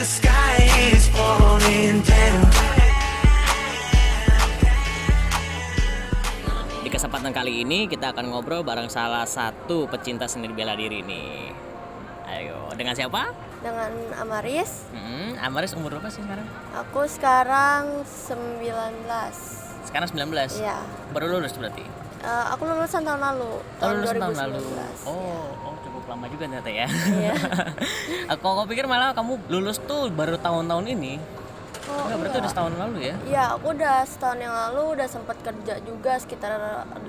the sky is falling down. Di kesempatan kali ini kita akan ngobrol bareng salah satu pecinta seni bela diri nih. Ayo, dengan siapa? dengan Amaris. Hmm, Amaris umur berapa sih sekarang? Aku sekarang 19. Sekarang 19. Iya. Baru lulus berarti. Eh, aku lulusan tahun lalu, Oh, tahun lulus 2019. tahun lalu. Oh, cukup lama juga ternyata ya. Iya. aku aku pikir malah kamu lulus tuh baru tahun-tahun ini. Oh, Enggak, berarti iya. udah setahun lalu ya? Iya, aku udah setahun yang lalu udah sempat kerja juga sekitar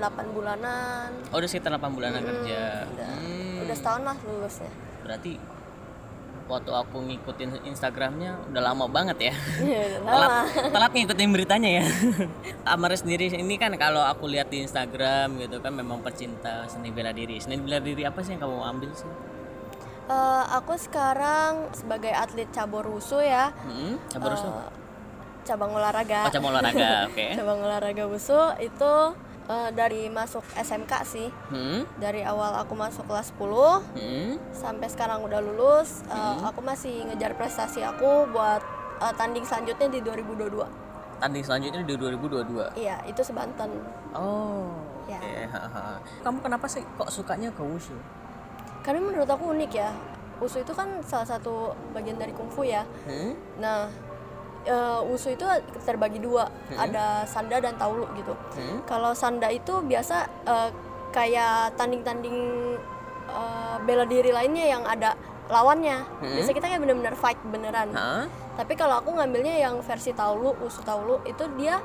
8 bulanan. Oh, udah sekitar 8 bulanan kerja. Udah, Hmm, udah setahun lah lulusnya. berarti waktu aku ngikutin Instagramnya udah lama banget ya. Iya, telat, telat ngikutin beritanya ya. Amaris sendiri ini kan kalau aku lihat di Instagram gitu kan memang pecinta seni bela diri. Seni bela diri apa sih yang kamu ambil sih? Eh, aku sekarang sebagai atlet cabur wusu ya, Hmm, cabur usul? eh, cabang olahraga. Oh, cabang olahraga, oke. cabang olahraga wusu itu eh, dari masuk SMK sih. Hmm, Dari awal aku masuk kelas 10 hmm, sampai sekarang udah lulus uh, aku masih ngejar prestasi aku buat uh, tanding selanjutnya di 2022 tanding selanjutnya di 2022. iya itu sebanten Oh, Ya. haha. Kamu kenapa sih kok sukanya ke wushu? karena menurut aku unik ya wusu itu kan salah satu bagian dari kungfu ya Hmm? nah uh, wusu itu terbagi dua ada sanda dan taulu gitu Hmm? kalau sanda itu biasa uh, kayak tanding-tanding uh, bela diri lainnya yang ada lawannya biasa kita kayak bener-bener fight beneran Hah? Tapi kalau aku ngambilnya yang versi taulu, usu taulu itu dia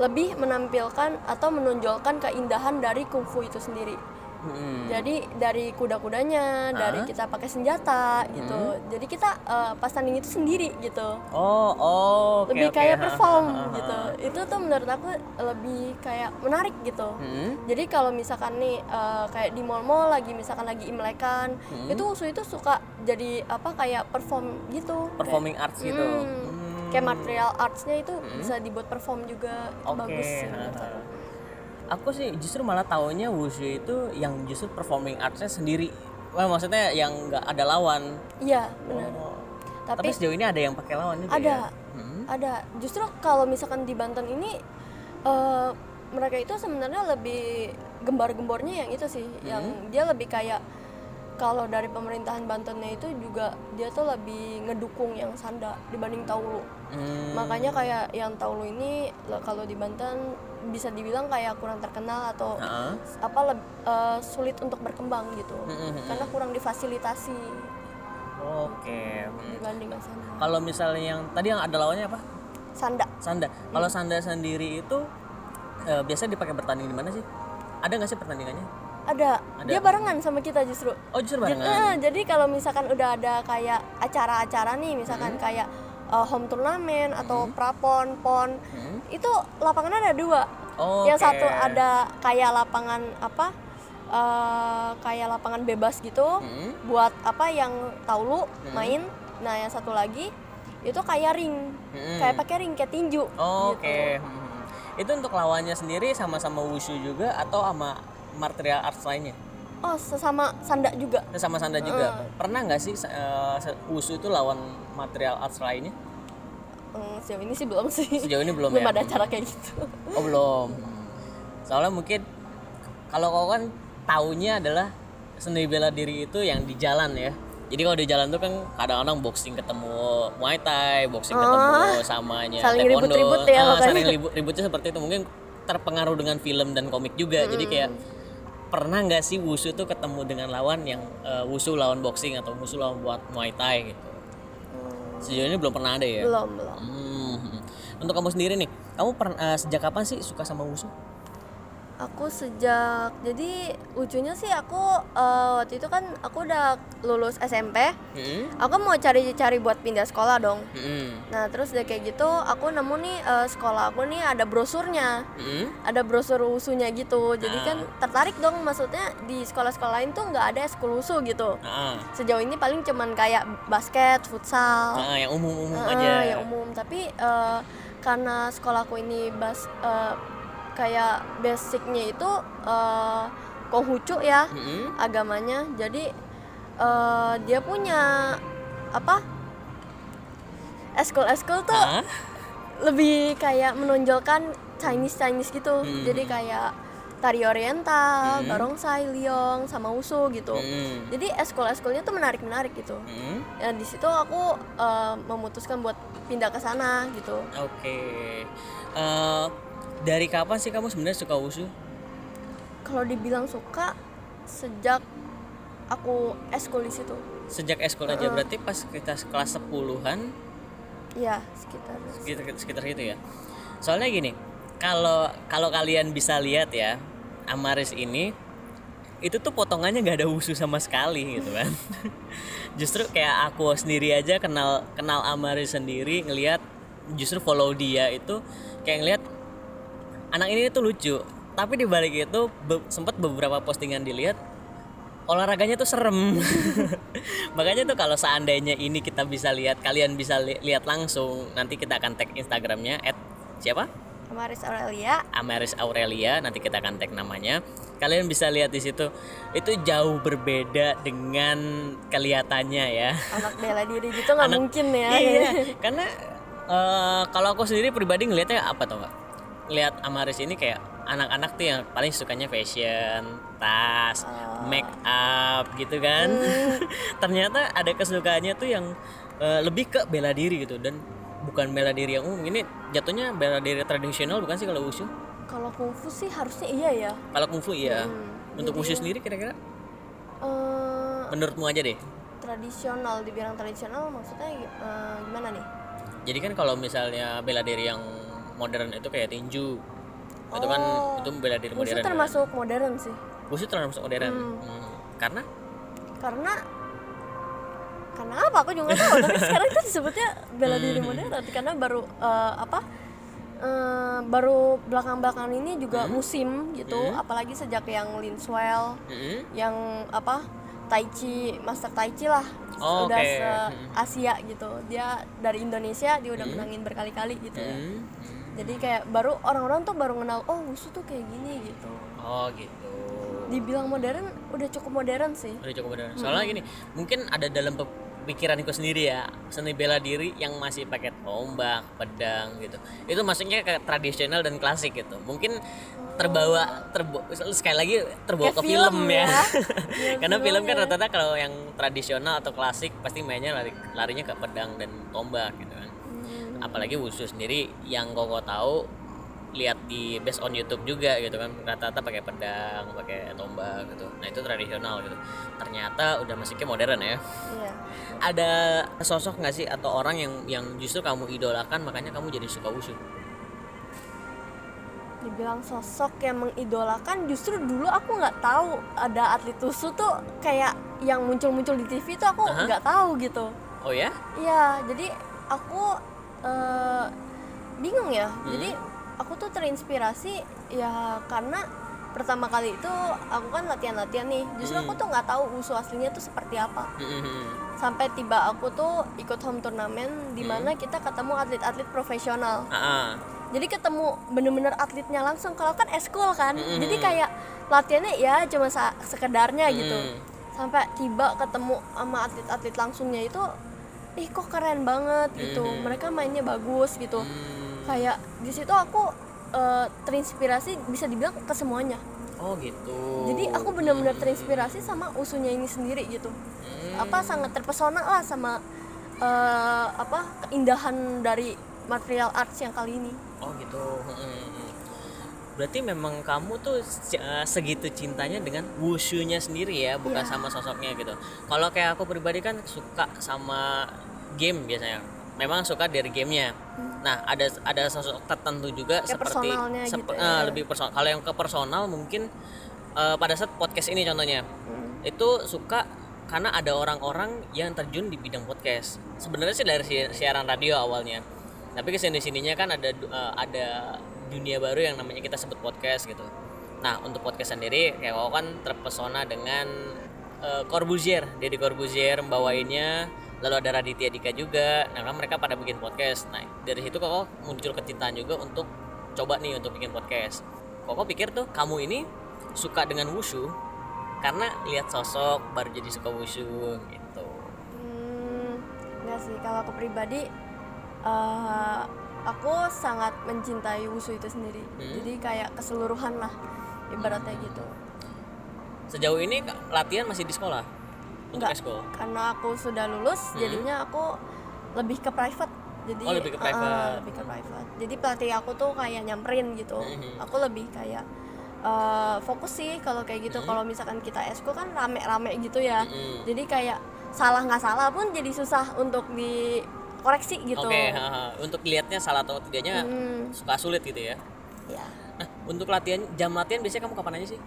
lebih menampilkan atau menonjolkan keindahan dari kungfu itu sendiri. Hmm. Jadi dari kuda-kudanya, dari kita pakai senjata gitu. Jadi kita eh, pas tanding itu sendiri gitu. Oh, oh, oke, lebih oke. kayak perform gitu. Itu tuh menurut aku lebih kayak menarik gitu. Hmm? Jadi kalau misalkan nih eh, kayak di mall-mall lagi misalkan lagi imlekan, Hmm. itu usu itu suka jadi apa kayak perform gitu. Kayak- Performing arts gitu. Hmm. Hmm. Kayak material artsnya itu bisa dibuat perform juga Oke. bagus ha. Aku. Sih justru malah taunya wushu itu yang justru performing artsnya sendiri. Wah, maksudnya yang nggak ada lawan. Iya benar. Oh. Tapi, Tapi, sejauh ini ada yang pakai lawan juga ada, ya? Hmm? ada. Justru kalau misalkan di Banten ini eh, mereka itu sebenarnya lebih gembar-gembornya yang itu sih, yang Hmm? dia lebih kayak kalau dari pemerintahan Bantennya itu juga dia tuh lebih ngedukung yang sanda dibanding Taulu. Hmm. Makanya kayak yang Taulu ini kalau di Banten bisa dibilang kayak kurang terkenal atau Ha? apa eh, sulit untuk berkembang gitu Hmm, hmm, karena kurang difasilitasi Oke. Hmm. dibanding sana Kalau misalnya yang tadi yang ada lawannya apa? sanda Sanda. Kalau sanda sendiri itu eh, biasanya dipakai bertanding di mana sih? Ada nggak sih pertandingannya? ada. Ada. dia barengan sama kita justru Oh justru jadi, barengan. eh, jadi kalau misalkan udah ada kayak acara-acara nih misalkan kayak eh, home turnamen atau prapon pon Hmm. itu lapangannya ada dua Oh, yang satu ada kayak lapangan apa eh, kayak lapangan bebas gitu Hmm. buat apa yang taulu main nah yang satu lagi itu kayak ring Hmm. kayak pakai ring kayak tinju Oh, gitu. Oke. Hmm. Itu untuk lawannya sendiri sama-sama wushu juga atau sama martial arts lainnya? oh sesama sanda juga Sama sanda juga. Pernah nggak sih se- wushu itu lawan material arts lainnya? Hmm, sejauh ini sih belum sih Sejauh ini belum belum ya? ada acara kayak gitu Oh belum. Soalnya mungkin kalau kau kan taunya adalah seni bela diri itu yang di jalan ya. Jadi kalau di jalan tuh kan kadang-kadang boxing ketemu Muay Thai, boxing ketemu samanya saling ribut-ribut ya Ah, saling ribut ributnya seperti itu mungkin terpengaruh dengan film dan komik juga. Jadi kayak pernah nggak sih wushu tuh ketemu dengan lawan yang eh, wushu lawan boxing atau wushu lawan buat Muay Thai gitu. Sejauh ini belum pernah ada ya. belum belum Hmm. Untuk kamu sendiri nih, kamu pernah eh, sejak kapan sih suka sama wushu? Aku sejak jadi lucunya sih aku eh, waktu itu kan aku udah lulus SMP Hmm. aku mau cari-cari buat pindah sekolah dong. Hmm. nah terus udah kayak gitu aku nemu nih eh, sekolah aku nih ada brosurnya. Hmm. ada brosur usunya gitu. Jadi kan tertarik dong maksudnya di sekolah-sekolah lain tuh nggak ada ekskul usu gitu. Ah, sejauh ini paling cuman kayak basket futsal. Ah, yang umum-umum Ah, aja. yang umum. Tapi eh, karena sekolahku ini bas eh, kayak basicnya itu eh, Konghucu ya Mm-mm. agamanya jadi eh, dia punya apa eskul-eskul tuh Hah? lebih kayak menonjolkan Chinese Chinese gitu. Hmm. Jadi kayak tari oriental, barongsai, liong, sama wusu gitu. Hmm. Jadi eskul-eskulnya tuh menarik-menarik gitu. Hmm. Ya di situ aku eh, memutuskan buat pindah ke sana gitu. Oke. Eh, dari kapan sih kamu sebenarnya suka wushu? Kalau dibilang suka sejak aku eskul di situ. Sejak eskul aja berarti pas kita kelas 10-an Iya, sekitar. sekitar sekitar gitu ya. Soalnya gini, kalau kalau kalian bisa lihat ya, Amaris ini itu tuh potongannya nggak ada wushu sama sekali gitu kan. justru kayak aku sendiri aja kenal kenal Amaris sendiri ngelihat justru follow dia itu kayak ngelihat anak ini tuh lucu. Tapi di balik itu be- sempat beberapa postingan dilihat olahraganya tuh serem. Makanya tuh kalau seandainya ini kita bisa lihat, kalian bisa li- lihat langsung, nanti kita akan tag Instagramnya at siapa? Amaris Aurelia, Amaris Aurelia, nanti kita akan tag namanya. Kalian bisa lihat di situ, itu jauh berbeda dengan kelihatannya ya. anak bela diri gitu nggak mungkin ya. Iya, karena eh, kalau aku sendiri pribadi ngelihatnya apa tuh? Lihat Amaris ini kayak anak-anak tuh yang paling sukanya fashion, tas, make up gitu kan. Ternyata ada kesukaannya tuh yang eh, lebih ke bela diri gitu dan bukan bela diri yang umum. Ini jatuhnya bela diri tradisional bukan sih kalau wushu? Kalau kungfu sih harusnya iya ya. Kalau kungfu iya. Hmm, Untuk wushu sendiri kira-kira Eh, menurutmu aja deh. tradisional dibilang tradisional maksudnya eh, gimana nih? Jadi kan kalau misalnya bela diri yang modern itu kayak tinju. Itu kan Oh. itu bela diri modern. kan? termasuk modern sih. Wushu termasuk modern. Hmm. Karena Karena karena apa aku juga nggak tahu tapi sekarang itu disebutnya bela diri modern karena baru eh, apa eh, baru belakang-belakang ini juga musim gitu apalagi sejak yang Linswell Mm-mm. yang apa Tai Chi Master Tai Chi lah Oh, udah oke. se Hmm. Asia gitu dia dari Indonesia dia udah menangin berkali-kali gitu ya Hmm. Jadi kayak baru orang-orang tuh baru kenal oh wushu tuh kayak gini gitu Oh gitu. dibilang modern udah cukup modern sih Udah cukup modern. Soalnya gini, mungkin ada dalam pikiranku sendiri ya seni bela diri yang masih pakai tombak, pedang gitu. Itu maksudnya kayak tradisional dan klasik gitu. Mungkin terbawa terbawa sekali lagi terbawa Kayak ke film, film ya. ya. Karena Iya, film kan filmnya. rata-rata kalau yang tradisional atau klasik pasti mainnya lari, larinya ke pedang dan tombak gitu. Hmm. Apalagi wushu sendiri yang koko tahu lihat di based on YouTube juga gitu kan rata-rata pakai pedang, pakai tombak gitu. Nah itu tradisional gitu. Ternyata udah masuknya modern ya. iya Ada sosok nggak sih atau orang yang yang justru kamu idolakan makanya kamu jadi suka wushu? dibilang sosok yang mengidolakan justru dulu aku nggak tahu ada atlet wushu tuh kayak yang muncul-muncul di TV tuh aku nggak tahu gitu Oh ya? Iya, jadi aku eh, bingung ya. Hmm. Jadi aku tuh terinspirasi ya karena pertama kali itu aku kan latihan-latihan nih. Justru aku Hmm. tuh nggak tahu wushu aslinya tuh seperti apa. Sampai tiba aku tuh ikut home turnamen di mana kita ketemu atlet-atlet profesional. Ah. Jadi ketemu bener-bener atletnya langsung. Kalau kan eskul kan, Hmm. jadi kayak latihannya ya cuma sekedarnya gitu. Hmm. Sampai tiba ketemu sama atlet-atlet langsungnya itu, ih kok keren banget gitu. Hmm. Mereka mainnya bagus gitu. Hmm. Kayak di situ aku eh, terinspirasi bisa dibilang ke semuanya. Oh gitu. Jadi aku benar-benar terinspirasi sama usunya ini sendiri gitu. Hmm. Apa sangat terpesona lah sama eh, apa keindahan dari material arts yang kali ini. Oh gitu. Mm-mm. Berarti memang kamu tuh eh, segitu cintanya dengan wushunya sendiri ya, bukan Iya. sama sosoknya gitu. Kalau kayak aku pribadi kan suka sama game biasanya. Memang suka dari gamenya. Nah ada ada sosok tertentu juga Hmm. Kayak seperti sep- gitu eh, ya. lebih personal. Kalau yang ke personal mungkin eh, pada saat podcast ini contohnya Hmm. itu suka karena ada orang-orang yang terjun di bidang podcast. Sebenarnya sih dari si- siaran radio awalnya, tapi ke sini sininya kan ada eh, ada dunia baru yang namanya kita sebut podcast gitu. Nah untuk podcast sendiri kayak aku kan terpesona dengan eh, Corbuzier, Deddy Corbuzier membawainnya, lalu ada Raditya Dika juga. Nah kan mereka pada bikin podcast. Nah dari situ kok muncul kecintaan juga untuk coba nih untuk bikin podcast. Kok pikir tuh kamu ini suka dengan wushu karena lihat sosok baru jadi suka wushu gitu. Hmm, enggak sih kalau aku pribadi eh, aku sangat mencintai wushu itu sendiri Hmm. jadi kayak keseluruhan lah ibaratnya gitu Sejauh ini latihan masih di sekolah untuk Enggak. esko. karena aku sudah lulus jadinya aku lebih ke private jadi Hmm. Oh, lebih ke uh, uh, private. lebih ke private jadi pelatih aku tuh kayak nyamperin gitu Mhm. aku lebih kayak uh, fokus sih kalau kayak gitu kalau misalkan kita esko kan rame-rame gitu ya Mhm. jadi kayak salah nggak salah pun jadi susah untuk dikoreksi gitu Oke, haha. untuk lihatnya salah atau tidaknya Hmm, suka sulit gitu ya. ya Nah, untuk latihan jam latihan biasanya kamu kapan aja sih?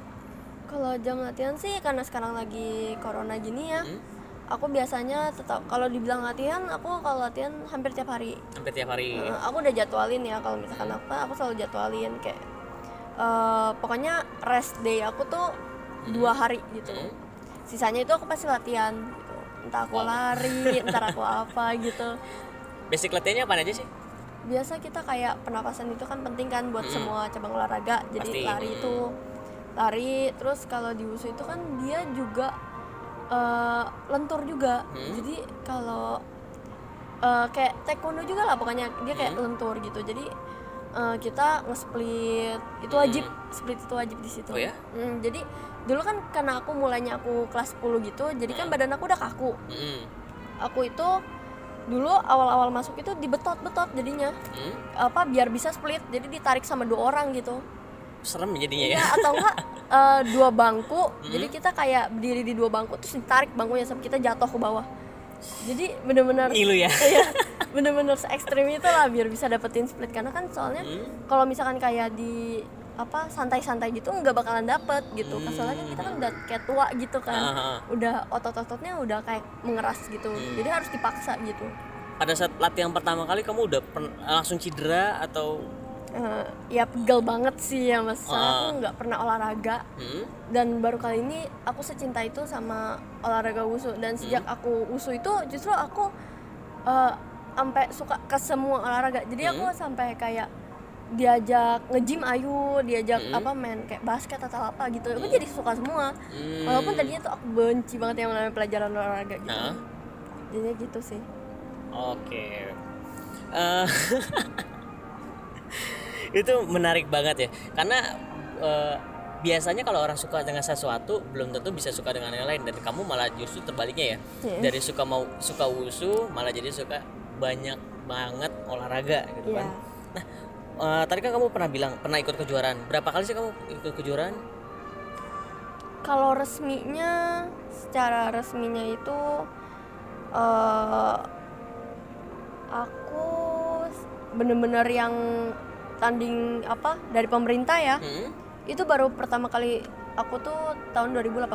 Kalau jam latihan sih karena sekarang lagi corona gini ya Hmm? aku biasanya tetap kalau dibilang latihan aku kalau latihan hampir tiap hari Hampir tiap hari. Eh, aku udah jadwalin ya kalau misalkan apa aku selalu jadwalin kayak eh, pokoknya rest day aku tuh dua hari gitu Hmm. sisanya itu aku pasti latihan gitu entah aku Wow. lari entar aku apa gitu Basic latihannya apa aja sih? biasa kita kayak pernapasan itu kan penting kan buat Mm-mm. semua cabang olahraga jadi Pasti. lari itu lari terus kalau di wusu itu kan dia juga eh, lentur juga Hmm. jadi kalau eh, kayak taekwondo juga lah pokoknya dia kayak Hmm. lentur gitu jadi eh, kita nge-split itu wajib split itu wajib di situ Oh ya? Hmm, jadi dulu kan karena aku mulainya aku kelas 10 gitu jadi kan Hmm. badan aku udah kaku Mm-mm. aku itu dulu awal-awal masuk itu dibetot-betot jadinya Hmm? apa biar bisa split jadi ditarik sama dua orang gitu Serem jadinya ya. ya atau enggak eh, dua bangku jadi kita kayak berdiri di dua bangku terus ditarik bangkunya sampai kita jatuh ke bawah jadi bener-bener Ngilu ya. Iya, bener-bener se ekstrim itu lah biar bisa dapetin split karena kan soalnya Hmm? kalau misalkan kayak di apa santai-santai gitu nggak bakalan dapet gitu Hmm. soalnya kan kita kan udah kayak tua gitu kan Ah, ah. udah otot-ototnya udah kayak mengeras gitu Hmm. jadi harus dipaksa gitu Pada saat latihan pertama kali kamu udah langsung cedera atau Eh, ya pegel banget sih ya mas Ah. aku nggak pernah olahraga Hmm? dan baru kali ini aku secinta itu sama olahraga wusu dan sejak Hmm. aku wusu itu justru aku eh, sampai suka ke semua olahraga jadi aku Hmm. sampai kayak diajak nge-gym ayu diajak Hmm. apa main kayak basket atau apa gitu aku jadi suka semua Hmm. walaupun tadinya tuh aku benci banget yang namanya pelajaran olahraga gitu Ah. jadinya gitu sih Oke. Eh, itu menarik banget ya, karena eh, biasanya kalau orang suka dengan sesuatu belum tentu bisa suka dengan yang lain dan kamu malah justru terbaliknya ya. Iya. Dari suka mau suka wusu malah jadi suka banyak banget olahraga gitu kan. Iya. Nah, eh, tadi kan kamu pernah bilang pernah ikut kejuaraan. Berapa kali sih kamu ikut kejuaraan? kalau resminya secara resminya itu eh aku bener-bener yang tanding apa dari pemerintah ya Hmm? itu baru pertama kali aku tuh tahun 2018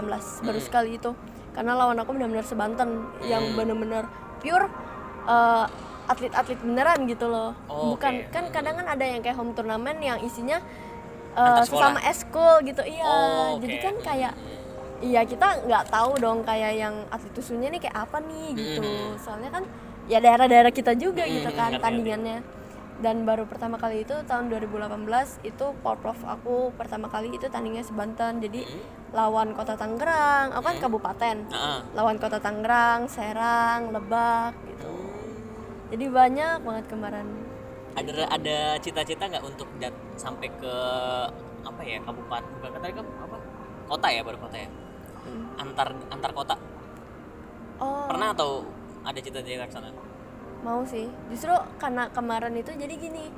baru Hmm. sekali itu karena lawan aku benar-benar sebanten yang Hmm. bener-bener pure eh, atlet-atlet beneran gitu loh Oh, bukan oke. kan kadang kan ada yang kayak home turnamen yang isinya sekolah. sesama eskul gitu iya Oh, jadi oke. kan kayak iya kita nggak tahu dong kayak yang atlet usunya nih kayak apa nih gitu Mhm. soalnya kan ya daerah-daerah kita juga gitu Mhm, kan ngerti, ngerti. Dan baru pertama kali itu tahun 2018 itu porprov aku pertama kali itu tandingnya sebanten. Jadi lawan kota Tangerang. Aku kan kabupaten. Ah, ah. lawan kota Tangerang Serang Lebak gitu. Jadi banyak banget kemarin. Ada ada cita-cita nggak untuk dat- sampai ke apa ya kabupaten? Bukan kamu apa? Kota ya baru kota ya? Antar antar kota? Oh. Pernah atau ada cita-cita ke sana mau sih. Justru karena kemarin itu jadi gini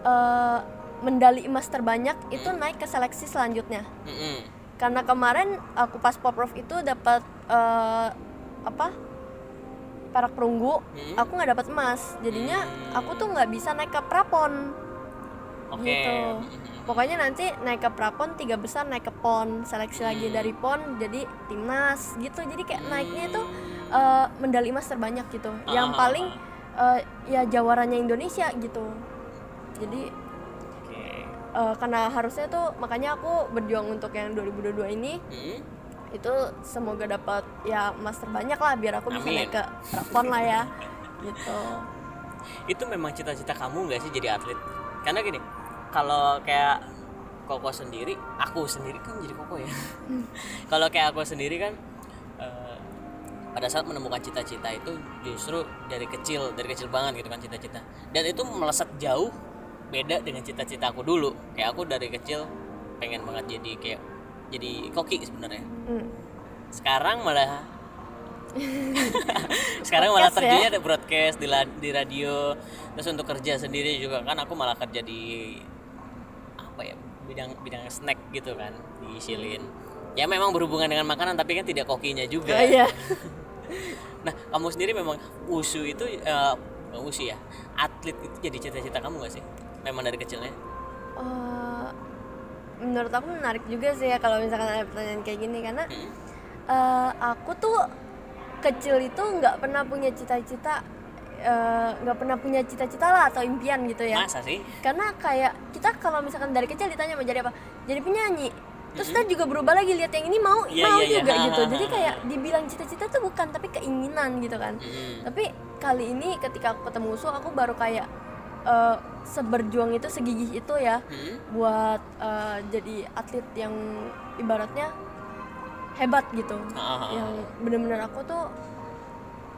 eh, medali emas terbanyak itu naik ke seleksi selanjutnya. Mm-mm. karena kemarin aku pas poprov itu dapat eh, apa perak perunggu Hmm. aku nggak dapat emas. Jadinya Hmm. aku tuh nggak bisa naik ke prapon. Oke. Gitu. Pokoknya nanti naik ke prapon tiga besar naik ke pon. Seleksi lagi Hmm. dari pon jadi timnas gitu. Jadi kayak naiknya itu eh, medali emas terbanyak gitu. Yang Ah. paling eh, ya jawarannya Indonesia gitu. Jadi oke. eh, karena harusnya tuh makanya aku berjuang untuk yang 2022 ini. Mm. itu semoga dapat ya emas terbanyak lah biar aku bisa Amin. naik ke prapon lah ya. Gitu. Itu memang cita-cita kamu nggak sih jadi atlet? Karena gini kalau kayak koko sendiri aku sendiri kan jadi koko ya. Kalau kayak aku sendiri kan pada saat menemukan cita-cita itu justru dari kecil dari kecil banget gitu kan cita-cita dan itu melesat jauh beda dengan cita-cita aku dulu kayak aku dari kecil pengen banget jadi kayak jadi koki sebenarnya Hmm. sekarang malah sekarang malah Podcast ya? terjunnya ada broadcast di, la- di radio terus untuk kerja sendiri juga kan aku malah kerja di apa ya bidang bidang snack gitu kan di Shilin ya memang berhubungan dengan makanan tapi kan tidak kokinya juga Oh, iya. nah kamu sendiri memang usu itu eh, bukan usu ya atlet itu jadi cita-cita kamu gak sih? Memang dari kecilnya? Eh, menurut aku menarik juga sih ya kalau misalkan ada pertanyaan kayak gini karena Hmm. eh, aku tuh kecil itu nggak pernah punya cita-cita nggak pernah punya cita-cita lah atau impian gitu ya. Masa sih? Karena kayak kita kalau misalkan dari kecil ditanya mau jadi apa? Jadi penyanyi terus kita juga berubah lagi lihat yang ini mau Iya, mau iya, iya. juga Ha, gitu ha, jadi ha, kayak dibilang cita-cita tuh bukan tapi keinginan gitu kan Hmm. tapi kali ini ketika aku ketemu Su aku baru kayak eh, seberjuang itu segigih itu ya Hmm. buat eh, jadi atlet yang ibaratnya hebat gitu ah. yang bener-bener aku tuh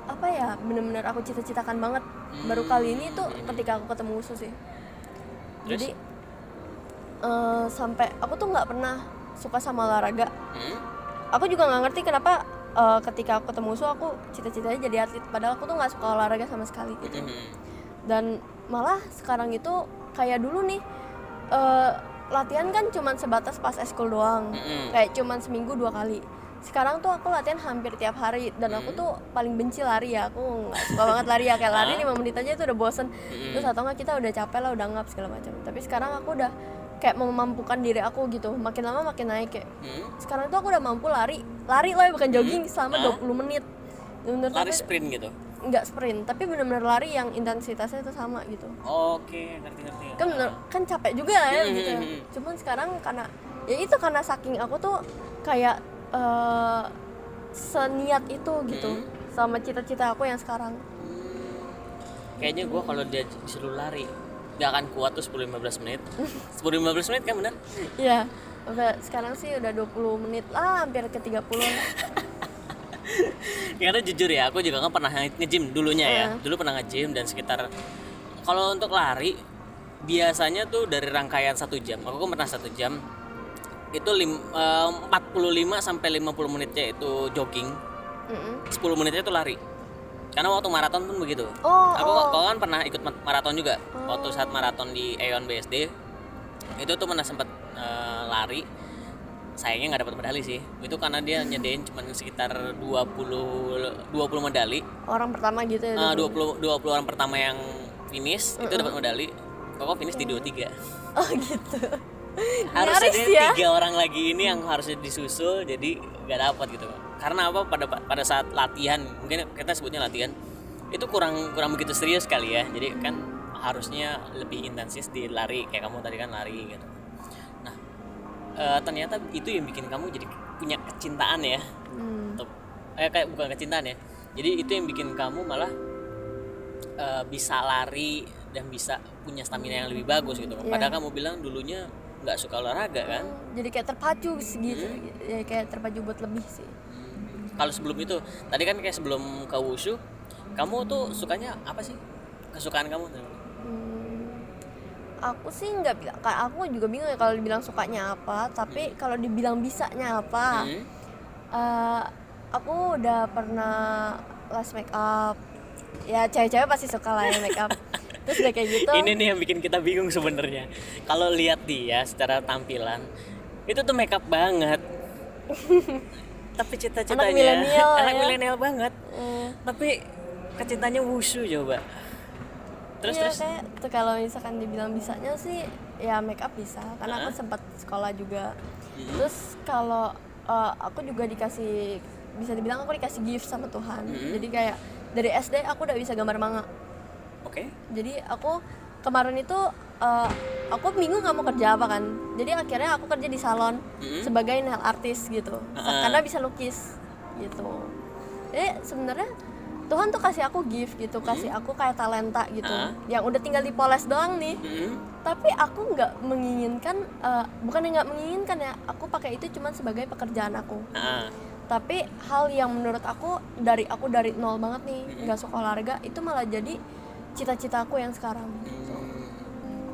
apa ya bener-bener aku cita-citakan banget baru kali ini tuh ketika aku ketemu Usu sih Terus? jadi eh, sampai aku tuh nggak pernah suka sama olahraga. Hmm? aku juga nggak ngerti kenapa eh, ketika aku ketemu Usu aku cita-citanya jadi atlet. Padahal aku tuh nggak suka olahraga sama sekali gitu. Hmm. dan malah sekarang itu kayak dulu nih eh, latihan kan cuman sebatas pas eskul doang. Mm-mm. kayak cuman seminggu dua kali. Sekarang tuh aku latihan hampir tiap hari. Dan aku tuh paling benci lari ya. Aku nggak suka banget lari ya. Kayak lari lima menit aja itu udah bosen. Terus atau nggak kita udah capek lah udah ngap segala macam. Tapi sekarang aku udah kayak memampukan diri aku gitu. Makin lama makin naik kayak. Hmm? sekarang tuh aku udah mampu lari lari loh bukan jogging selama 20 menit. Dan menurut lari aku sprint gitu? Nggak sprint tapi benar-benar lari yang intensitasnya itu sama gitu. Oke ngerti ngerti. Kan bener- kan capek juga lah ya Hmm, gitu. hmm, hmm. cuman sekarang karena ya itu karena saking aku tuh kayak eh, seniat itu gitu Hmm. sama cita-cita aku yang sekarang. Kayaknya gua kalau dia disuruh lari gak akan kuat tuh 10-15 menit. 10-15 menit kan bener? Iya udah sekarang sih udah 20 menit lah hampir ke 30 lah. karena jujur ya aku juga kan pernah nge-gym dulunya ya. Dulu pernah nge-gym dan sekitar kalau untuk lari biasanya tuh dari rangkaian satu jam aku kan pernah satu jam itu lim, eh, 45 sampai 50 menitnya itu jogging. Mm-mm. 10 menitnya itu lari karena waktu maraton pun begitu. Oh, aku oh. kau kan pernah ikut ma- maraton juga. Waktu saat maraton di Eon BSD itu tuh pernah sempat eh, lari. Sayangnya nggak dapat medali sih. Itu karena dia nyedain cuma sekitar 20 20 medali. Orang pertama gitu ya dulu. 20 20 orang pertama yang finish itu dapat medali. Kok finish di 23 oh gitu. Nyaris dia ya. tiga orang lagi ini yang harusnya disusul jadi nggak dapat gitu karena apa? Pada pada saat latihan mungkin kita sebutnya latihan itu kurang kurang begitu serius kali ya. Jadi kan harusnya lebih intensif di lari kayak kamu tadi kan lari gitu. Nah eh, ternyata itu yang bikin kamu jadi punya kecintaan ya. Hmm. Untuk- eh kayak bukan kecintaan ya. Jadi itu yang bikin kamu malah eh, bisa lari dan bisa punya stamina yang lebih bagus gitu. Iya. padahal kamu bilang dulunya nggak suka olahraga kan? Jadi kayak terpacu segitu Hmm. ya kayak terpacu buat lebih sih kalau sebelum itu tadi kan kayak sebelum ke wushu kamu tuh sukanya apa sih? Kesukaan kamu Hmm, aku sih nggak bilang aku juga bingung ya kalau dibilang sukanya apa tapi kalau dibilang bisanya apa Hmm? Eh, aku udah pernah les make up. Ya cewek-cewek pasti suka lah ya make up. Terus udah kayak gitu. Ini nih yang bikin kita bingung sebenarnya. Kalau lihat dia secara tampilan itu tuh makeup banget tapi cita-citanya. Anak milenial anak ya. milenial banget. Eh, tapi kecintanya wushu coba. Terus iya, terus? kayak tuh kalau misalkan dibilang bisanya sih ya make up bisa. Karena aku sempat sekolah juga. Hmm. terus kalau eh, aku juga dikasih bisa dibilang aku dikasih gift sama Tuhan. Hmm. jadi kayak dari SD aku udah bisa gambar manga. Oke. Jadi aku kemarin itu eh, aku bingung nggak mau kerja apa kan. Jadi akhirnya aku kerja di salon Mm-mm. sebagai nail artist gitu. Ah. karena bisa lukis gitu. Jadi sebenarnya Tuhan tuh kasih aku gift gitu kasih aku kayak talenta gitu. Ah. yang udah tinggal dipoles doang nih. Mm-mm. tapi aku nggak menginginkan eh, bukan nggak menginginkan ya. Aku pakai itu cuman sebagai pekerjaan aku. Ah, tapi hal yang menurut aku dari aku dari nol banget nih nggak suka olahraga itu malah jadi cita-cita aku yang sekarang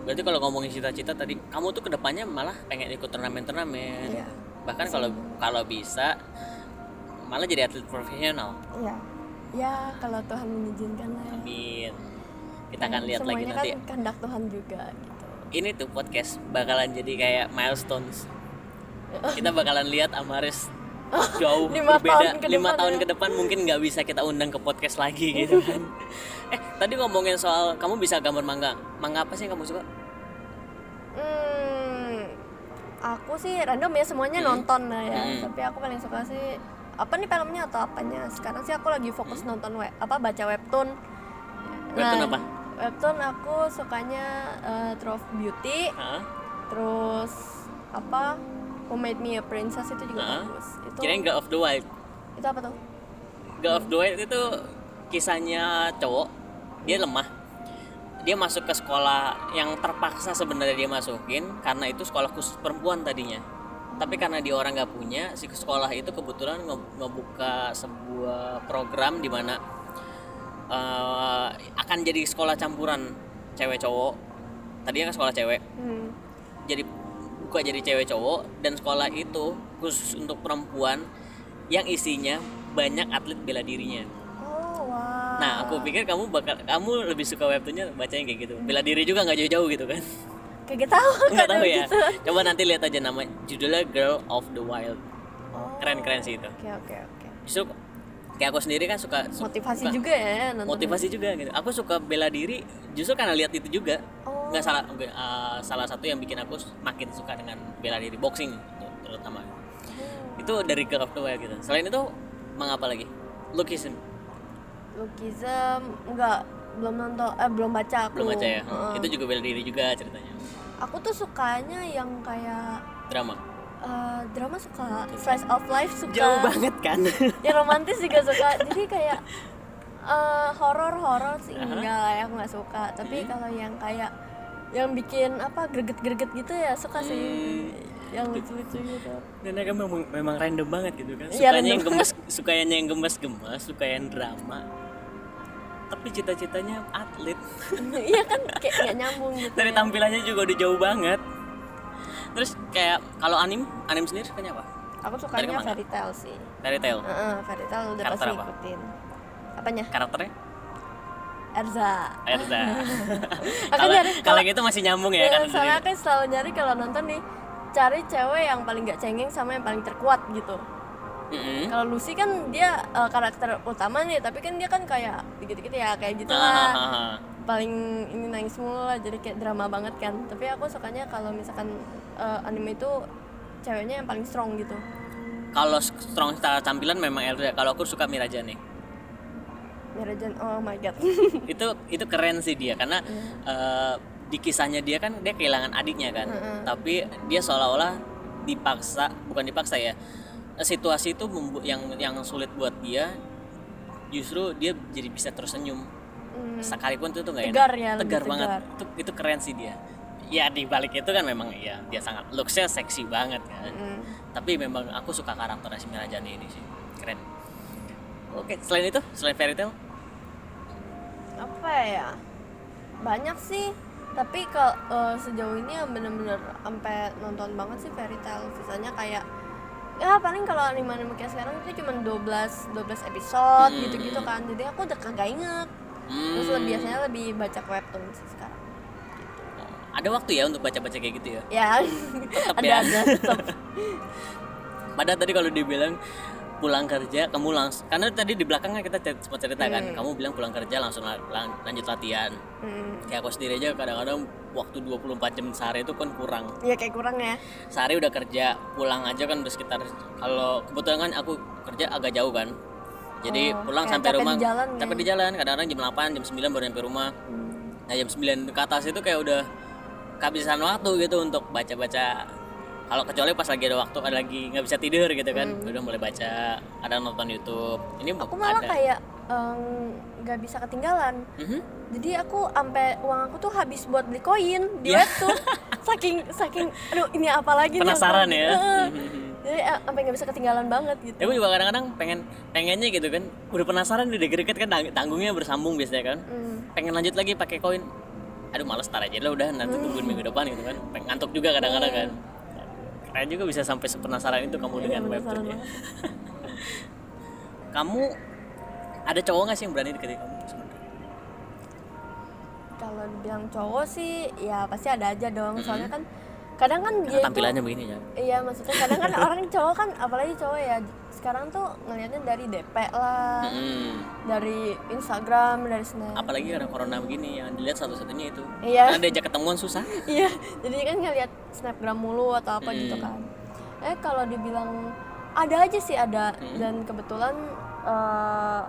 Berarti kalau ngomongin cita-cita tadi, kamu tuh ke depannya malah pengen ikut turnamen-turnamen. Iya. Bahkan kalau kalau bisa malah jadi atlet profesional. ya ya kalau Tuhan mengizinkan lah. Amin. Kita akan lihat lagi Semuanya nanti. kan kehendak Tuhan juga gitu Ini tuh podcast bakalan jadi kayak milestones. Kita bakalan lihat Amaris jauh Lima berbeda tahun ke lima depan tahun ya. ke depan mungkin nggak bisa kita undang ke podcast lagi gitu kan eh tadi ngomongin soal kamu bisa gambar manga manga apa sih yang kamu suka Hmm, aku sih random ya semuanya nonton lah ya. Hmm. Tapi aku paling suka sih apa nih filmnya atau apanya? Sekarang sih aku lagi fokus nonton web, apa baca webtoon. Hmm. Webtoon Nah, apa? Webtoon aku sukanya uh, True of Beauty, Hah? terus apa? Who Made Me a Princess itu juga Hah? bagus. Itu kirain God of the Wild itu apa tuh? God of the Wild itu kisahnya cowok dia lemah dia masuk ke sekolah yang terpaksa sebenarnya dia masukin karena itu sekolah khusus perempuan tadinya tapi karena dia orang nggak punya si sekolah itu kebetulan nge- ngebuka sebuah program di mana eh, akan jadi sekolah campuran cewek cowok tadinya kan sekolah cewek Hmm. jadi buka jadi cewek cowok dan sekolah itu khusus untuk perempuan yang isinya banyak atlet bela dirinya Oh, wow. Nah, aku pikir kamu bakal kamu lebih suka webtoonnya bacanya kayak gitu. Bela diri juga nggak jauh-jauh gitu kan? kayak gitu tahu Nggak tahu kadang ya. gitu. Coba nanti lihat aja nama judulnya Girl of the Wild. Oh, Keren-keren sih itu. Oke, oke, oke. Justru kayak aku sendiri kan suka su- Motivasi suka- juga ya nonton. motivasi juga gitu. Aku suka bela diri justru karena lihat itu juga. Oh. Nggak salah nggak, eh, salah satu yang bikin aku makin suka dengan bela diri boxing ter- terutama. Hmm. Itu dari Girl of the Wild gitu. Selain itu mengapa lagi? Lukism Lukism enggak belum nonton eh belum baca aku. belum baca ya. Heeh. Itu juga bela diri juga ceritanya. Aku tuh sukanya yang kayak Drama. eh, drama suka, slice of life suka. Jauh banget kan? Yang romantis juga suka. Jadi kayak eh, horor horor sih enggak lah ya aku nggak suka. Tapi Hmm. kalau yang kayak yang bikin apa greget-greget gitu ya suka Hmm. sih. Yang lucu-lucu gitu. Dan kan memang, memang random banget gitu kan. Iya, Sukanya random yang gemes, sukanya yang gemes-gemes, suka yang drama. Tapi cita-citanya atlet. Iya kan kayak nggak nyambung gitu. Dari ya. tampilannya juga udah jauh banget. Terus kayak kalau anim, anim sendiri sukanya apa? Aku sukanya fairy tale sih. Fairy tale. Heeh, fairy tale udah Karakter pasti apa? ikutin. Apanya? Karakternya Erza. Erza. Kalau kalau gitu masih nyambung ya kan. Ya, soalnya aku selalu nyari kalau nonton nih cari cewek yang paling gak cengeng sama yang paling terkuat gitu. Mm-mm. Kalau Lucy kan dia eh, karakter utama nih, tapi kan dia kan kayak dikit-dikit ya kayak gitu Ah, lah. ah, ah, ah. Paling ini nangis mulu lah, jadi kayak drama banget kan. Tapi aku sukanya kalau misalkan eh, anime itu ceweknya yang paling strong gitu. Kalau strong secara tampilan memang Erza. Kalau aku suka Mirajane. Mirajan, oh my god. itu itu keren sih dia karena eh, di kisahnya dia kan dia kehilangan adiknya kan. Tapi dia seolah-olah dipaksa bukan dipaksa ya situasi itu yang yang sulit buat dia justru dia jadi bisa tersenyum. Hmm. sekalipun itu tuh nggak Tegar enak. ya, tegar banget. tegar. itu itu keren sih dia. Ya di balik itu kan memang ya dia sangat looksnya seksi banget kan. Hmm. tapi memang aku suka karakter si Mirajani ini sih. Keren. Oke. Selain itu selain fairy tale apa ya banyak sih tapi kalau eh, sejauh ini yang bener-bener sampai nonton banget sih fairy tale sisanya kayak ya paling kalau anime anime kayak sekarang itu cuma 12 12 episode Hmm. gitu-gitu kan jadi aku udah kagak inget terus Hmm. lebih biasanya lebih baca webtoon sih sekarang ada waktu ya untuk baca-baca kayak gitu ya ya ada ya. ada tetep. padahal tadi kalau dibilang pulang kerja kamu langsung karena tadi di belakang kan kita sempat cerita kan kamu bilang pulang kerja langsung la- lang- lanjut latihan. Hmm. kayak aku sendiri aja kadang-kadang waktu 24 jam sehari itu kan kurang. Ya kayak kurang ya. Sehari udah kerja pulang aja kan udah sekitar kalau kebetulan kan aku kerja agak jauh kan. Jadi Oh, pulang sampai capek rumah di jalan ya? capek di jalan kadang-kadang jam 8 jam 9 baru nyampe rumah. Nah jam 9 ke atas itu kayak udah kehabisan waktu gitu untuk baca-baca kalau kecuali pas lagi ada waktu ada lagi nggak bisa tidur gitu kan udah mulai baca ada nonton YouTube ini Hmm. aku malah ada kayak nggak bisa ketinggalan Mhm. jadi aku sampai uang aku tuh habis buat beli koin di Ya. webtoon saking saking aduh ini apa lagi nih, penasaran lagi? ya Heeh. jadi eh, sampai nggak bisa ketinggalan banget gitu Ya gue juga kadang-kadang pengen pengennya gitu kan. Udah penasaran di deket-deket kan tang- tanggungnya bersambung biasanya kan. Hmm. Pengen lanjut lagi pakai koin. Aduh males tar aja lah udah nanti tungguin minggu depan gitu kan. Pengen ngantuk juga kadang-kadang kan. Keren juga bisa sampai sepenasaran itu kamu dengan Iya, penasaran webtoon ya. kamu ada cowok nggak sih yang berani deketin kamu sebenarnya? kalau dibilang cowok sih ya pasti ada aja dong soalnya kan kadang kan dia itu tampilannya begini ya. iya maksudnya kadang kan orang cowok kan apalagi cowok ya sekarang tuh ngelihatnya dari DP lah Mm-mm. dari Instagram dari snap Apalagi karena corona begini yang dilihat satu-satunya itu. Iya. Karena diajak ketemuan susah. iya jadi kan ngeliat snapgram mulu atau apa gitu Hmm. kan eh kalau dibilang ada aja sih ada Hmm. dan kebetulan eh,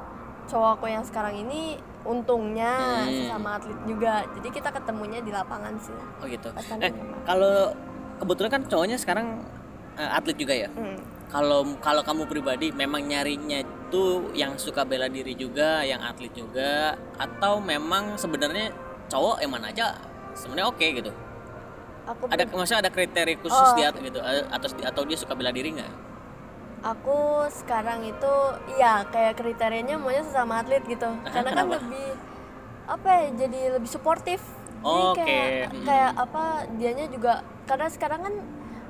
cowok aku yang sekarang ini untungnya Hmm. sesama atlet juga jadi kita ketemunya di lapangan sih Oh gitu. Eh, kalau kebetulan kan cowoknya sekarang eh, atlet juga ya. Hmm. Kalau kalau kamu pribadi memang nyarinya itu yang suka bela diri juga, yang atlet juga, atau memang sebenarnya cowok yang mana aja sebenarnya oke gitu. aku Ada maksudnya ada kriteria khusus Oh. dia gitu eh, atau atau dia suka bela diri nggak? Aku sekarang itu ya kayak kriterianya maunya sesama atlet gitu. Karena kan lebih apa ya jadi lebih suportif. Oh, jadi kayak oke. Hmm. kayak apa dianya juga karena sekarang kan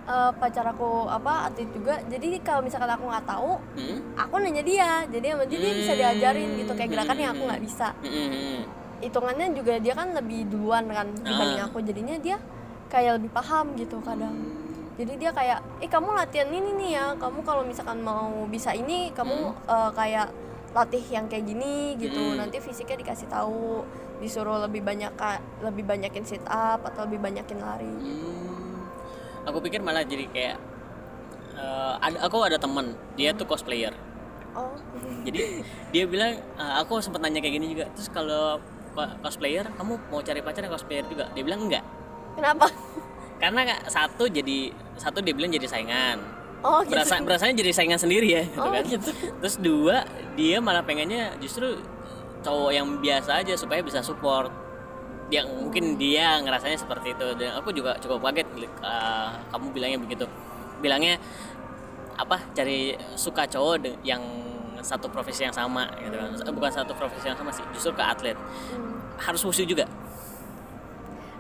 eh, pacar aku apa atlet juga jadi kalau misalkan aku nggak tahu Hmm? aku nanya dia. Jadi sama dia, dia bisa diajarin gitu. Kayak gerakan yang aku nggak bisa. Hitungannya juga dia kan lebih duluan kan dibanding Ah. aku. Jadinya dia kayak lebih paham gitu kadang jadi dia kayak eh kamu latihan ini nih ya kamu kalau misalkan mau bisa ini kamu eh, kayak latih yang kayak gini gitu Hmm. nanti fisiknya dikasih tahu disuruh lebih banyak ka- lebih banyakin sit up atau lebih banyakin lari Hmm. Aku pikir malah jadi kayak eh, ada aku ada teman dia tuh cosplayer. oh Jadi dia bilang eh, aku sempat nanya kayak gini juga. Terus kalau co- cosplayer kamu mau cari pacar yang cosplayer juga? Dia bilang enggak. kenapa Karena satu jadi satu dia bilang jadi saingan. oh gitu Berasa berasanya jadi saingan sendiri ya gitu Oh, kan. gitu. Terus dua dia malah pengennya justru cowok yang biasa aja supaya bisa support. Dia mungkin dia ngerasanya seperti itu dan aku juga cukup kaget eh, kamu bilangnya begitu. Bilangnya apa cari suka cowok yang satu profesi yang sama gitu kan. Bukan satu profesi yang sama sih, justru ke atlet. Hmm. Harus musuh juga.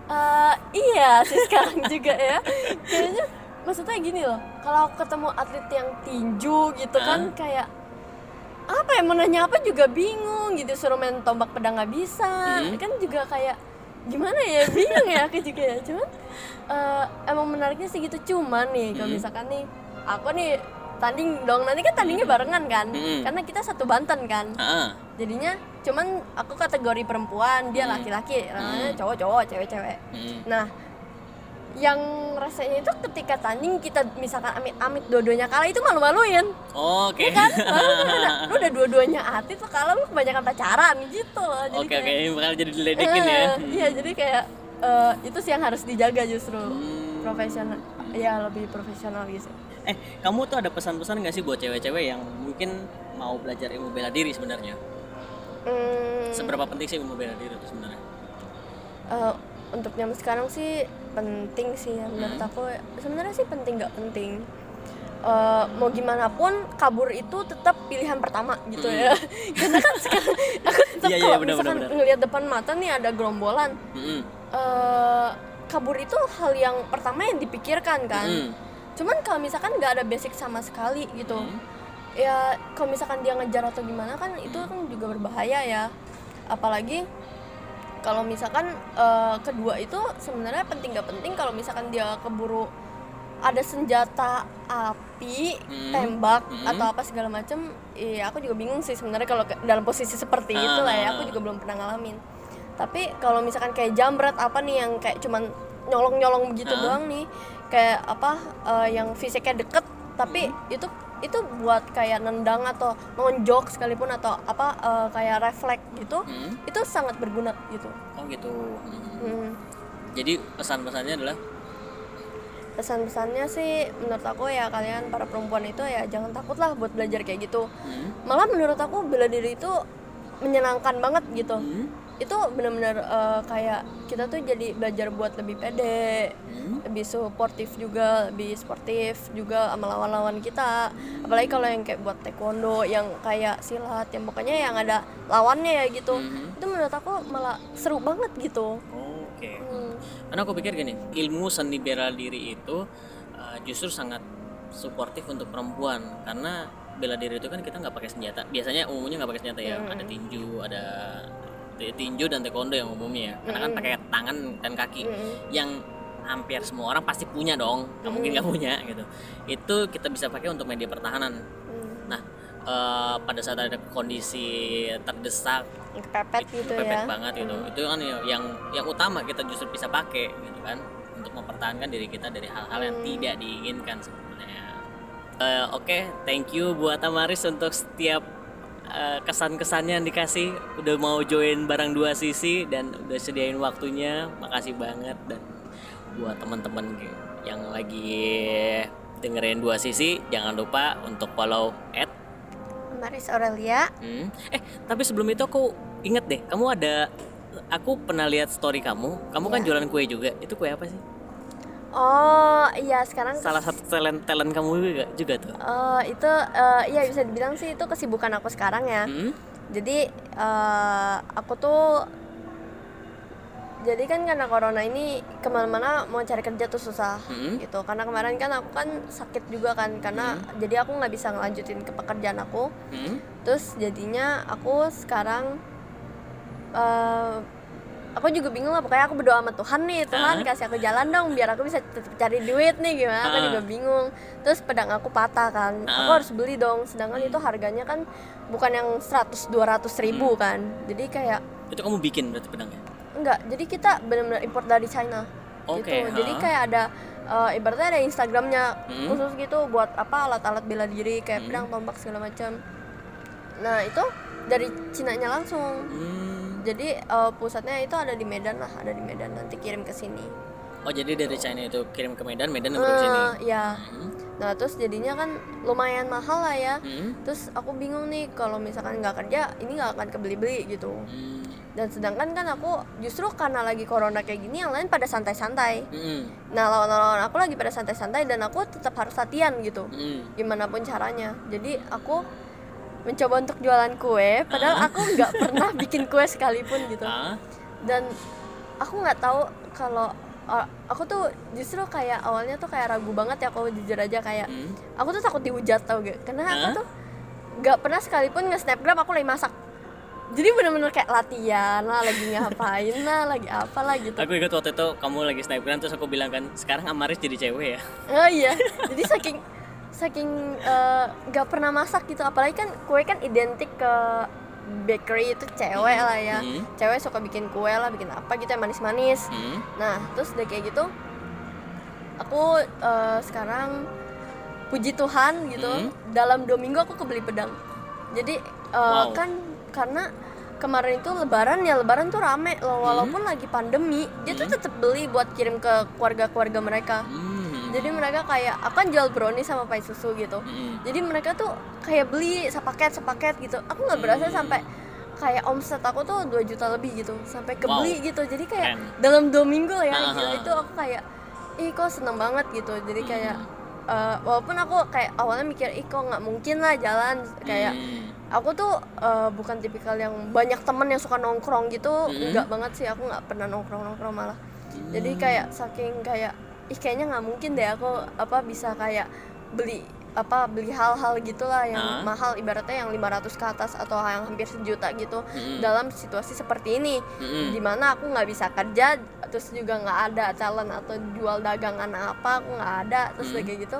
Eh, iya sih sekarang juga ya. Kayaknya maksudnya gini loh kalau aku ketemu atlet yang tinju gitu kan kayak apa ya mau nanya apa juga bingung gitu suruh main tombak pedang nggak bisa. Hmm. kan juga kayak gimana ya bingung ya aku juga ya. Cuman eh, emang menariknya sih gitu. Cuman nih kalau Hmm. misalkan nih aku nih tanding dong. Nanti kan tandingnya barengan kan. Hmm. karena kita satu Banten kan. Ah, jadinya cuman aku kategori perempuan dia laki-laki namanya cowok-cowok cewek-cewek. Hmm. nah yang rasanya itu ketika tanding kita misalkan amit-amit dua-duanya kalah itu malu-maluin. Oke. kan? Lalu lu udah, lu udah dua-duanya atlet lu kalah lu kebanyakan pacaran gitu loh. Jadi Oke kayak, oke, ini bakal jadi diledekin ya. Eh, iya jadi kayak eh, itu sih yang harus dijaga justru. Hmm. profesional ya lebih profesional gitu Eh, kamu tuh ada pesan-pesan nggak sih buat cewek-cewek yang mungkin mau belajar ilmu bela diri sebenarnya? Hmm, Seberapa penting sih ilmu bela diri itu sebenarnya? Eh, untuk zaman sekarang sih penting sih ya menurut Hmm. aku sebenarnya sih penting nggak penting Eh, mau gimana pun kabur itu tetap pilihan pertama gitu ya karena kan sekarang aku tetap Hmm. Iya, kalau benar, misalkan ngelihat depan mata nih ada gerombolan eh, kabur itu hal yang pertama yang dipikirkan kan Mm. Cuman kalau misalkan nggak ada basic sama sekali gitu Hmm. ya kalau misalkan dia ngejar atau gimana kan itu kan juga berbahaya ya apalagi kalau misalkan eh, kedua itu sebenarnya penting nggak penting kalau misalkan dia keburu ada senjata api Hmm. tembak Hmm. atau apa segala macam iya aku juga bingung sih sebenarnya kalau dalam posisi seperti itu lah ya aku juga belum pernah ngalamin tapi kalau misalkan kayak jambret apa nih yang kayak cuman nyolong-nyolong begitu Ah. doang nih kayak apa eh, yang fisiknya deket tapi Hmm. itu itu buat kayak nendang atau nonjok sekalipun atau apa eh, kayak refleks gitu Hmm. itu sangat berguna gitu Oh gitu. Mm. Hmm. Jadi pesan-pesannya adalah pesan-pesannya sih menurut aku ya kalian para perempuan itu ya jangan takut lah buat belajar kayak gitu mm, malah menurut aku bela diri itu menyenangkan banget gitu Hmm? Itu benar-benar eh, kayak kita tuh jadi belajar buat lebih pede Hmm? lebih suportif juga lebih sportif juga sama lawan-lawan kita apalagi kalau yang kayak buat taekwondo yang kayak silat yang pokoknya yang ada lawannya ya gitu Mhm. itu menurut aku malah seru banget gitu Oke. Hmm. Karena aku pikir gini, ilmu seni bela diri itu uh, justru sangat suportif untuk perempuan karena bela diri itu kan kita nggak pakai senjata. Biasanya umumnya nggak pakai senjata ya. Ada tinju, ada tinju dan taekwondo yang umumnya ya. Karena kan pakai tangan dan kaki. Yang hampir semua orang pasti punya dong. Nggak mungkin nggak punya gitu. Itu kita bisa pakai untuk media pertahanan. Nah, eh, pada saat ada kondisi terdesak kepepet gitu kepepet ya banget gitu itu kan yang yang utama kita justru bisa pakai gitu kan untuk mempertahankan diri kita dari hal-hal yang tidak diinginkan sebenarnya Eh, oke thank you buat Amaris untuk setiap eh, kesan-kesannya yang dikasih udah mau join barang dua sisi dan udah sediain waktunya makasih banget dan buat teman-teman yang lagi dengerin dua sisi jangan lupa untuk follow at Maris Aurelia Hmm. Eh, tapi sebelum itu aku inget deh, kamu ada aku pernah lihat story kamu. Kamu kan jualan kue juga. Itu kue apa sih? Oh iya sekarang Salah satu talent talent kamu juga, juga tuh. Eh, itu eh, iya bisa dibilang sih itu kesibukan aku sekarang ya Hmm? jadi eh, aku tuh jadi kan karena corona ini ke mana-mana mau cari kerja tuh susah Hmm. gitu karena kemarin kan aku kan sakit juga kan karena jadi aku nggak bisa ngelanjutin ke pekerjaan aku Hmm? terus jadinya aku sekarang eh, aku juga bingung lah pokoknya aku berdoa sama Tuhan nih Tuhan Ah. kasih aku jalan dong biar aku bisa tetap cari duit nih gimana aku Ah. juga bingung terus pedang aku patah kan aku Ah. harus beli dong sedangkan itu harganya kan bukan yang 100 200 ribu Hmm. kan jadi kayak Itu kamu bikin berarti pedangnya. enggak jadi kita benar-benar import dari China Oke, gitu jadi ha. kayak ada eh, ibaratnya ada Instagramnya Hmm. khusus gitu buat apa alat-alat bela diri kayak pedang tombak segala macam nah itu dari Cina-nya langsung Hmm. Jadi eh, pusatnya itu ada di Medan lah ada di Medan nanti kirim ke sini Oh, jadi dari China itu kirim ke Medan, Medan yang ke sini. Eh, ya Hmm? nah terus jadinya kan lumayan mahal lah ya Hmm? terus aku bingung nih kalau misalkan nggak kerja ini nggak akan kebeli-beli gitu Hmm. dan sedangkan kan aku justru karena lagi corona kayak gini yang lain pada santai-santai Hmm. nah lawan-lawan aku lagi pada santai-santai dan aku tetap harus latihan gitu Hmm. gimana pun caranya jadi aku mencoba untuk jualan kue padahal aku nggak pernah bikin kue sekalipun gitu Ah? dan aku nggak tahu kalau uh, aku tuh justru kayak awalnya tuh kayak ragu banget ya aku jujur aja kayak Hmm? aku tuh takut dihujat tau gak karena Hah? aku tuh nggak pernah sekalipun nge-snapgram aku lagi masak jadi bener-bener kayak latihan lah lagi ngapain lah lagi apa lah gitu Aku ingat waktu itu kamu lagi snapgram terus aku bilang kan, sekarang Amaris jadi cewek ya. oh iya jadi saking saking eh, nggak pernah masak gitu apalagi kan kue kan identik ke bakery itu cewek lah ya Hmm. cewek suka bikin kue lah bikin apa gitu yang manis-manis Hmm? nah terus udah kayak gitu aku eh, sekarang puji Tuhan gitu Hmm. dalam dua minggu aku kebeli pedang jadi eh, Wow. kan karena kemarin itu lebaran ya lebaran tuh rame loh Hmm. walaupun lagi pandemi dia tuh tetap beli buat kirim ke keluarga-keluarga mereka Hmm. Jadi mereka kayak aku kan jual brownies sama pai susu gitu. Hmm. jadi mereka tuh kayak beli sepaket sepaket gitu. Aku nggak berasa Hmm. sampai kayak omset aku tuh 2 juta lebih gitu. Sampai kebeli gitu. Jadi kayak Keren. dalam dua minggu ya gila ah. itu aku kayak ih kok seneng banget gitu. Jadi kayak eh, walaupun aku kayak awalnya mikir ih kok nggak mungkin lah jalan. Kayak Hmm. aku tuh eh, bukan tipikal yang banyak temen yang suka nongkrong gitu. Enggak banget sih aku nggak pernah nongkrong nongkrong malah. Jadi kayak saking kayak ih kayaknya nggak mungkin deh aku apa bisa kayak beli apa beli hal-hal gitulah yang Ah. mahal ibaratnya yang 500 ke atas atau yang hampir sejuta gitu Hmm. dalam situasi seperti ini Hmm. di mana aku nggak bisa kerja terus juga nggak ada talent atau jual dagangan apa aku nggak ada terus Hmm. kayak gitu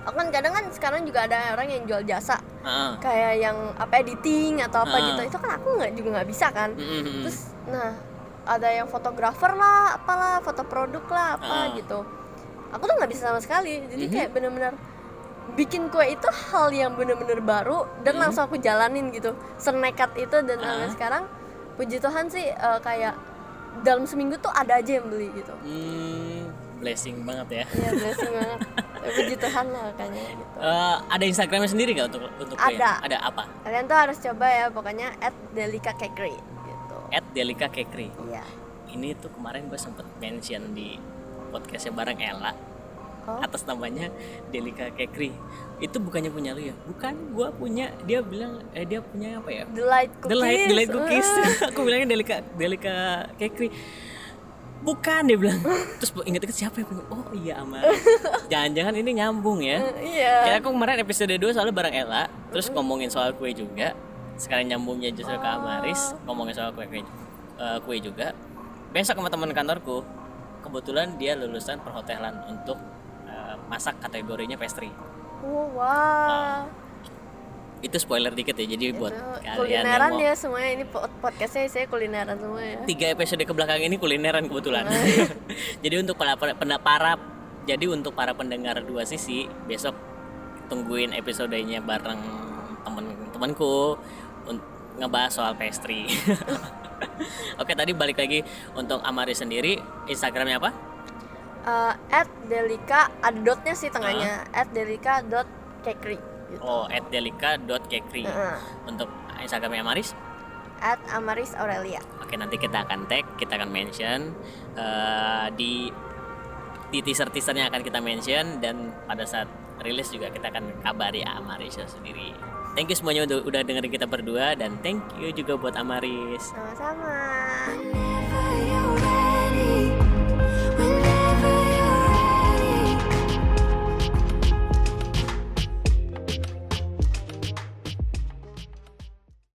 aku kan kadang kan sekarang juga ada orang yang jual jasa Ah. kayak yang apa editing atau apa Ah. gitu itu kan aku nggak juga nggak bisa kan Hmm. terus nah ada yang fotografer lah apalah foto produk lah apa Ah. gitu aku tuh nggak bisa sama sekali jadi Mhm. kayak bener-bener bikin kue itu hal yang bener-bener baru dan Mhm. langsung aku jalanin gitu senekat itu dan sampai Ah. sekarang puji Tuhan sih eh, kayak dalam seminggu tuh ada aja yang beli gitu Hmm, blessing banget ya Iya blessing banget. Ya, Puji Tuhan lah kayaknya gitu. Eh, ada Instagramnya sendiri gak untuk untuk kue? Ada. ada apa Kalian tuh harus coba ya pokoknya at Delika gitu. At Delika Kekri Iya. ini tuh kemarin gue sempet mention di podcastnya bareng Ella Oh. atas namanya Delika Kekri itu bukannya punya lu ya bukan gua punya dia bilang eh dia punya apa ya Delight cookies. Delight, Delight Cookies. Uh. aku bilangnya Delika Delika Kekri. Bukan dia bilang. Terus inget-inget siapa yang punya? Oh iya Amaris. Jangan-jangan ini nyambung ya. Iya. Kayak aku kemarin episode 2 soalnya bareng Ella, terus ngomongin soal kue juga. Sekarang nyambungnya justru ke Amaris, ngomongin soal kue kue, eh, kue juga. Besok sama teman kantorku, kebetulan dia lulusan perhotelan untuk eh, masak kategorinya pastry. Oh, wah. Itu spoiler dikit ya, jadi buat Itu kalian yang kulineran mau ya semuanya ini pod- podcastnya saya kulineran semua ya. tiga episode ke belakang ini kulineran kebetulan. jadi untuk para, para, para jadi untuk para pendengar dua sisi besok tungguin episodenya bareng temen-temenku un- ngebahas soal pastry. Oke tadi balik lagi untuk Amari sendiri Instagramnya apa? At Delika ada dotnya sih tengahnya. At Delika dot Kekri. Gitu. Oh @delika.kekri. Heeh. Untuk Instagramnya Amaris At Amaris Aurelia. Oke nanti kita akan tag, kita akan mention eh, di di teaser teasernya akan kita mention dan pada saat rilis juga kita akan kabari Amaris sendiri. Thank you semuanya udah, udah dengerin kita berdua dan thank you juga buat Amaris. Sama-sama.